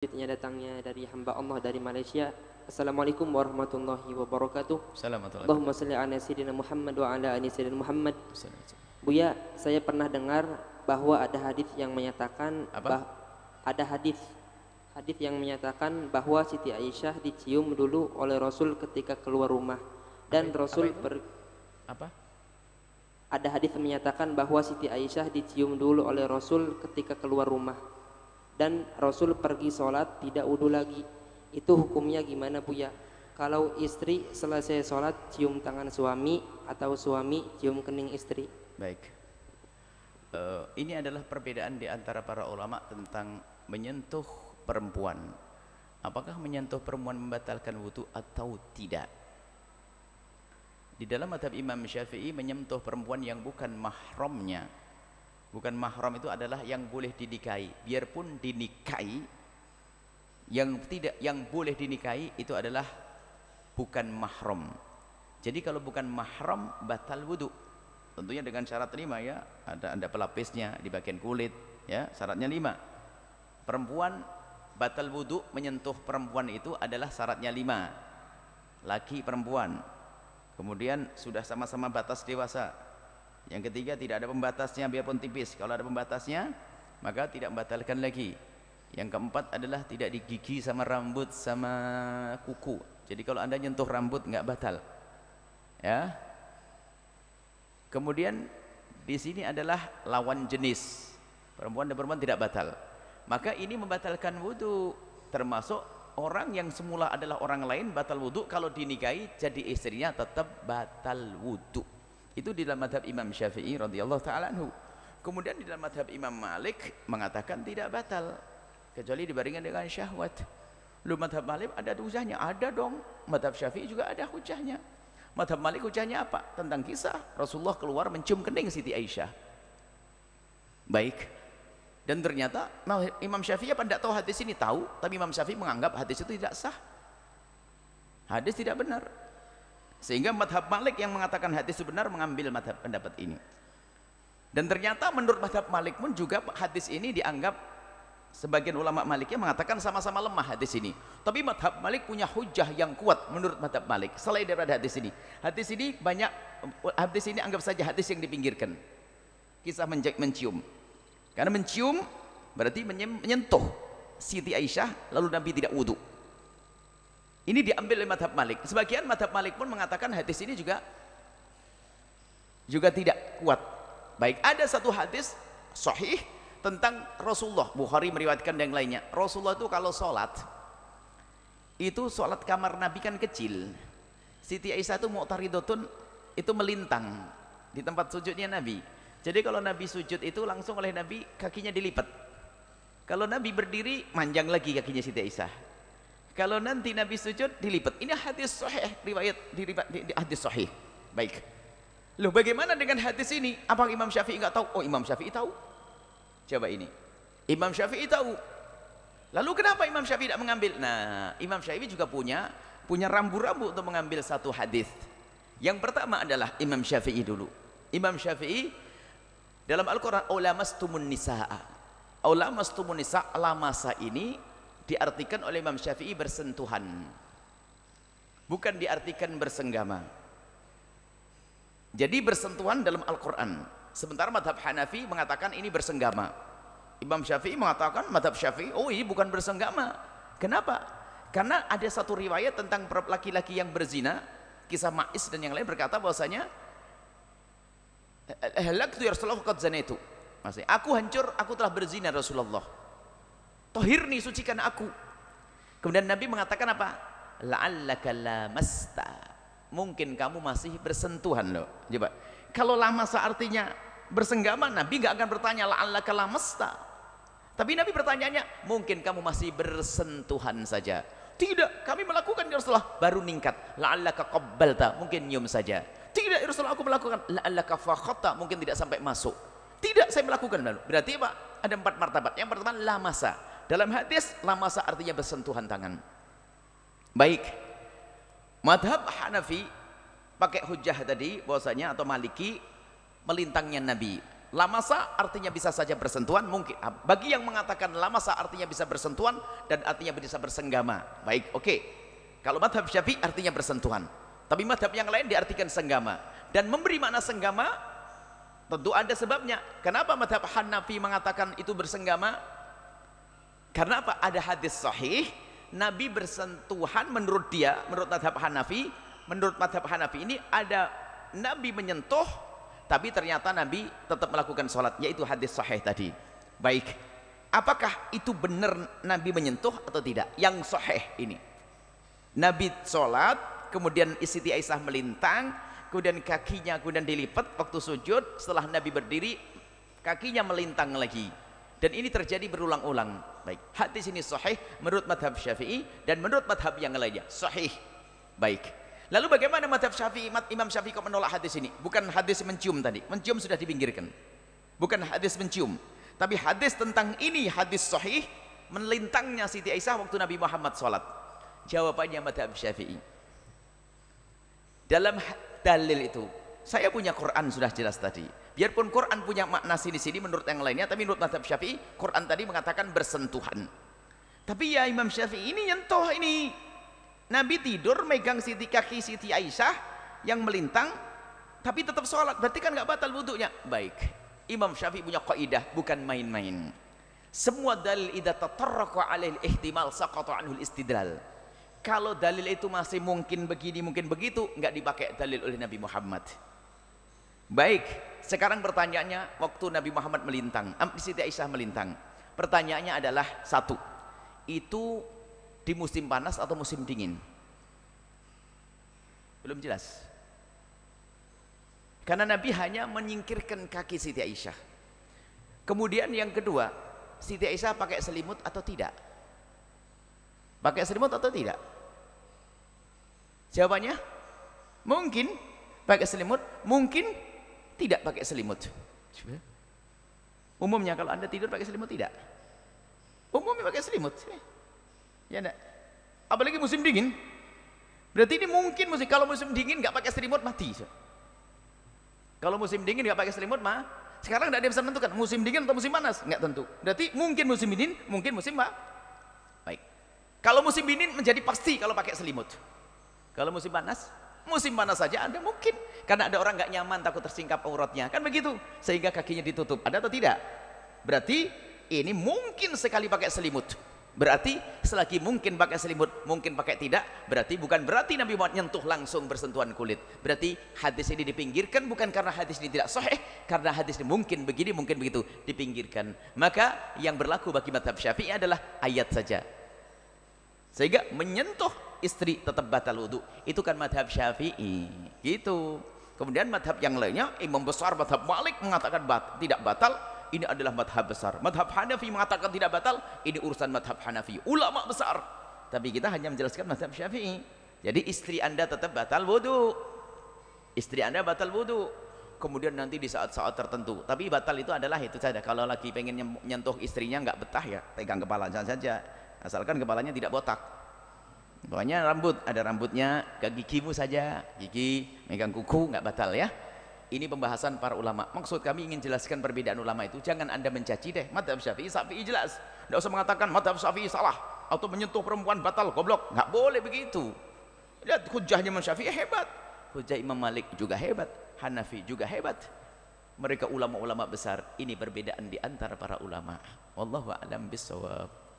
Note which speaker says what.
Speaker 1: Selanjutnya datangnya dari hamba Allah dari Malaysia. Assalamualaikum warahmatullahi wabarakatuh.
Speaker 2: Assalamualaikum.
Speaker 1: Allahumma salli ala sayyidina Muhammad wa ala ali sayyidina Muhammad. Buya, saya pernah dengar bahwa ada hadis yang menyatakan
Speaker 2: Apa?
Speaker 1: bah- ada hadis hadis yang menyatakan bahwa Siti Aisyah dicium dulu oleh Rasul ketika keluar rumah dan
Speaker 2: Apa-
Speaker 1: Rasul
Speaker 2: apa itu?
Speaker 1: per-
Speaker 2: Apa?
Speaker 1: ada hadis menyatakan bahwa Siti Aisyah dicium dulu oleh Rasul ketika keluar rumah dan Rasul pergi sholat tidak wudhu lagi itu hukumnya gimana Bu ya kalau istri selesai sholat cium tangan suami atau suami cium kening istri
Speaker 2: Baik. Eh, ini adalah perbedaan di antara para ulama tentang menyentuh perempuan. Apakah menyentuh perempuan membatalkan wudhu atau tidak? Di dalam madhab Imam Syafi'i menyentuh perempuan yang bukan mahramnya. Bukan mahram itu adalah yang boleh dinikahi. Biarpun dinikahi, yang tidak yang boleh dinikahi itu adalah bukan mahram. Jadi kalau bukan mahram batal wudhu. Tentunya dengan syarat lima ya. Ada ada pelapisnya di bagian kulit ya. Syaratnya lima. Perempuan batal wudhu menyentuh perempuan itu adalah syaratnya lima. Laki perempuan. Kemudian sudah sama-sama batas dewasa. Yang ketiga tidak ada pembatasnya biarpun tipis. Kalau ada pembatasnya maka tidak membatalkan lagi. Yang keempat adalah tidak digigi sama rambut sama kuku. Jadi kalau anda nyentuh rambut nggak batal. Ya. Kemudian di sini adalah lawan jenis. Perempuan dan perempuan tidak batal. Maka ini membatalkan wudhu. Termasuk orang yang semula adalah orang lain batal wudhu. Kalau dinikahi jadi istrinya tetap batal wudhu. Itu di dalam madhab Imam Syafi'i radhiyallahu taala anhu. Kemudian di dalam madhab Imam Malik mengatakan tidak batal kecuali dibandingkan dengan syahwat. Lu madhab Malik ada hujahnya? Ada dong. Madhab Syafi'i juga ada hujahnya. Madhab Malik hujahnya apa? Tentang kisah Rasulullah keluar mencium kening Siti Aisyah. Baik. Dan ternyata Imam Syafi'i apa tidak tahu hadis ini? Tahu, tapi Imam Syafi'i menganggap hadis itu tidak sah. Hadis tidak benar. Sehingga madhab Malik yang mengatakan hadis itu benar mengambil madhab pendapat ini. Dan ternyata menurut madhab Malik pun juga hadis ini dianggap sebagian ulama Maliknya mengatakan sama-sama lemah hadis ini. Tapi madhab Malik punya hujah yang kuat menurut madhab Malik selain daripada hadis ini. Hadis ini banyak hadis ini anggap saja hadis yang dipinggirkan. Kisah menjek mencium. Karena mencium berarti menye- menyentuh Siti Aisyah lalu Nabi tidak wudhu. Ini diambil oleh madhab Malik. Sebagian madhab Malik pun mengatakan hadis ini juga juga tidak kuat. Baik, ada satu hadis sahih tentang Rasulullah. Bukhari meriwayatkan yang lainnya. Rasulullah itu kalau sholat, itu sholat kamar Nabi kan kecil. Siti Aisyah itu mu'taridotun itu melintang di tempat sujudnya Nabi. Jadi kalau Nabi sujud itu langsung oleh Nabi kakinya dilipat. Kalau Nabi berdiri manjang lagi kakinya Siti Aisyah. Kalau nanti Nabi sujud dilipat. Ini hadis sahih riwayat di, di, di hadis sahih. Baik. Loh bagaimana dengan hadis ini? Apa Imam Syafi'i enggak tahu? Oh Imam Syafi'i tahu. Coba ini. Imam Syafi'i tahu. Lalu kenapa Imam Syafi'i tidak mengambil? Nah, Imam Syafi'i juga punya punya rambu-rambu untuk mengambil satu hadis. Yang pertama adalah Imam Syafi'i dulu. Imam Syafi'i dalam Al-Qur'an ulamastumun nisaa. Ulamastumun nisa lamasa ini diartikan oleh Imam Syafi'i bersentuhan. Bukan diartikan bersenggama. Jadi bersentuhan dalam Al-Quran. Sementara madhab Hanafi mengatakan ini bersenggama. Imam Syafi'i mengatakan madhab Syafi'i, oh ini bukan bersenggama. Kenapa? Karena ada satu riwayat tentang laki-laki yang berzina, kisah Ma'is dan yang lain berkata bahwasanya halaktu ya Rasulullah qad zanaitu. Maksudnya, aku hancur, aku telah berzina Rasulullah. Tohirni sucikan aku. Kemudian Nabi mengatakan apa? La'allaka lamasta. Mungkin kamu masih bersentuhan loh. Coba. Kalau lama seartinya bersenggama, Nabi nggak akan bertanya la'allaka lamasta. Tapi Nabi pertanyaannya, mungkin kamu masih bersentuhan saja. Tidak, kami melakukan ya Rasulullah baru ningkat. La'allaka qabbalta, mungkin nyium saja. Tidak, ya Rasulullah aku melakukan. La'allaka fakhatta, mungkin tidak sampai masuk. Tidak, saya melakukan. Berarti apa? Ada empat martabat. Yang pertama lamasa. Dalam hadis lamasa artinya bersentuhan tangan. Baik. Madhab Hanafi pakai hujah tadi bahwasanya atau Maliki melintangnya Nabi. Lamasa artinya bisa saja bersentuhan, mungkin. Ah, bagi yang mengatakan lamasa artinya bisa bersentuhan dan artinya bisa bersenggama. Baik, oke. Okay. Kalau madhab syafi'i artinya bersentuhan. Tapi madhab yang lain diartikan senggama. Dan memberi makna senggama, tentu ada sebabnya. Kenapa madhab Hanafi mengatakan itu bersenggama? Karena apa? Ada hadis sahih, Nabi bersentuhan menurut dia, menurut madhab Hanafi, menurut madhab Hanafi ini ada Nabi menyentuh tapi ternyata Nabi tetap melakukan sholat yaitu hadis sahih tadi. Baik apakah itu benar Nabi menyentuh atau tidak? Yang sahih ini. Nabi sholat kemudian Siti Aisyah melintang kemudian kakinya kemudian dilipat waktu sujud setelah Nabi berdiri kakinya melintang lagi dan ini terjadi berulang-ulang baik hadis ini sahih menurut madhab syafi'i dan menurut madhab yang lainnya sahih baik Lalu bagaimana madhab syafi'i, Imam Syafi'i kok menolak hadis ini? Bukan hadis mencium tadi. Mencium sudah dipinggirkan. Bukan hadis mencium. Tapi hadis tentang ini, hadis sahih, melintangnya Siti Aisyah waktu Nabi Muhammad sholat. Jawabannya madhab syafi'i. Dalam dalil itu, saya punya Quran sudah jelas tadi. Biarpun Quran punya makna sini-sini menurut yang lainnya, tapi menurut madhab syafi'i, Quran tadi mengatakan bersentuhan. Tapi ya Imam Syafi'i ini nyentuh ini. Nabi tidur megang siti kaki Siti Aisyah yang melintang tapi tetap sholat. Berarti kan nggak batal wudhunya. Baik Imam Syafi'i punya kaidah bukan main-main. Semua dalil idza tatarraqa alaih ihtimal saqata anhu istidlal kalau dalil itu masih mungkin begini mungkin begitu nggak dipakai dalil oleh Nabi Muhammad. Baik sekarang pertanyaannya waktu Nabi Muhammad melintang Siti Aisyah melintang pertanyaannya adalah satu itu di musim panas atau musim dingin? Belum jelas. Karena Nabi hanya menyingkirkan kaki Siti Aisyah. Kemudian yang kedua Siti Aisyah pakai selimut atau tidak? Pakai selimut atau tidak? Jawabannya mungkin. Pakai selimut mungkin tidak pakai selimut umumnya kalau anda tidur pakai selimut tidak umumnya pakai selimut Ya enggak? Apalagi musim dingin. Berarti ini mungkin musim kalau musim dingin nggak pakai selimut mati. Kalau musim dingin nggak pakai selimut mah sekarang tidak ada bisa menentukan musim dingin atau musim panas nggak tentu. Berarti mungkin musim dingin, mungkin musim apa? Baik. Kalau musim dingin menjadi pasti kalau pakai selimut. Kalau musim panas, musim panas saja ada mungkin karena ada orang nggak nyaman takut tersingkap auratnya kan begitu sehingga kakinya ditutup. Ada atau tidak? Berarti ini mungkin sekali pakai selimut. Berarti selagi mungkin pakai selimut, mungkin pakai tidak, berarti bukan berarti Nabi Muhammad nyentuh langsung bersentuhan kulit. Berarti hadis ini dipinggirkan bukan karena hadis ini tidak sahih, karena hadis ini mungkin begini, mungkin begitu, dipinggirkan. Maka yang berlaku bagi madhab syafi'i adalah ayat saja. Sehingga menyentuh istri tetap batal wudhu. Itu kan madhab syafi'i. Gitu. Kemudian madhab yang lainnya, imam besar madhab malik mengatakan bat, tidak batal, ini adalah madhab besar. Madhab Hanafi mengatakan tidak batal ini urusan madhab Hanafi. Ulama besar. Tapi kita hanya menjelaskan madhab Syafi'i. Jadi istri anda tetap batal wudhu istri anda batal wudhu kemudian nanti di saat-saat tertentu. Tapi batal itu adalah itu saja. Kalau lagi pengen nyentuh istrinya nggak betah ya pegang kepala saja. Asalkan kepalanya tidak botak pokoknya rambut ada rambutnya ke gigimu saja gigi megang kuku nggak batal ya ini pembahasan para ulama. Maksud kami ingin jelaskan perbedaan ulama itu. Jangan anda mencaci deh. Madhab syafi'i, syafi'i jelas. Tidak usah mengatakan madhab syafi'i salah. Atau menyentuh perempuan batal, goblok. Nggak boleh begitu. Lihat hujahnya Imam Syafi'i hebat. Hujah Imam Malik juga hebat. Hanafi juga hebat. Mereka ulama-ulama besar. Ini perbedaan di antara para ulama. Wallahu a'lam bisawab.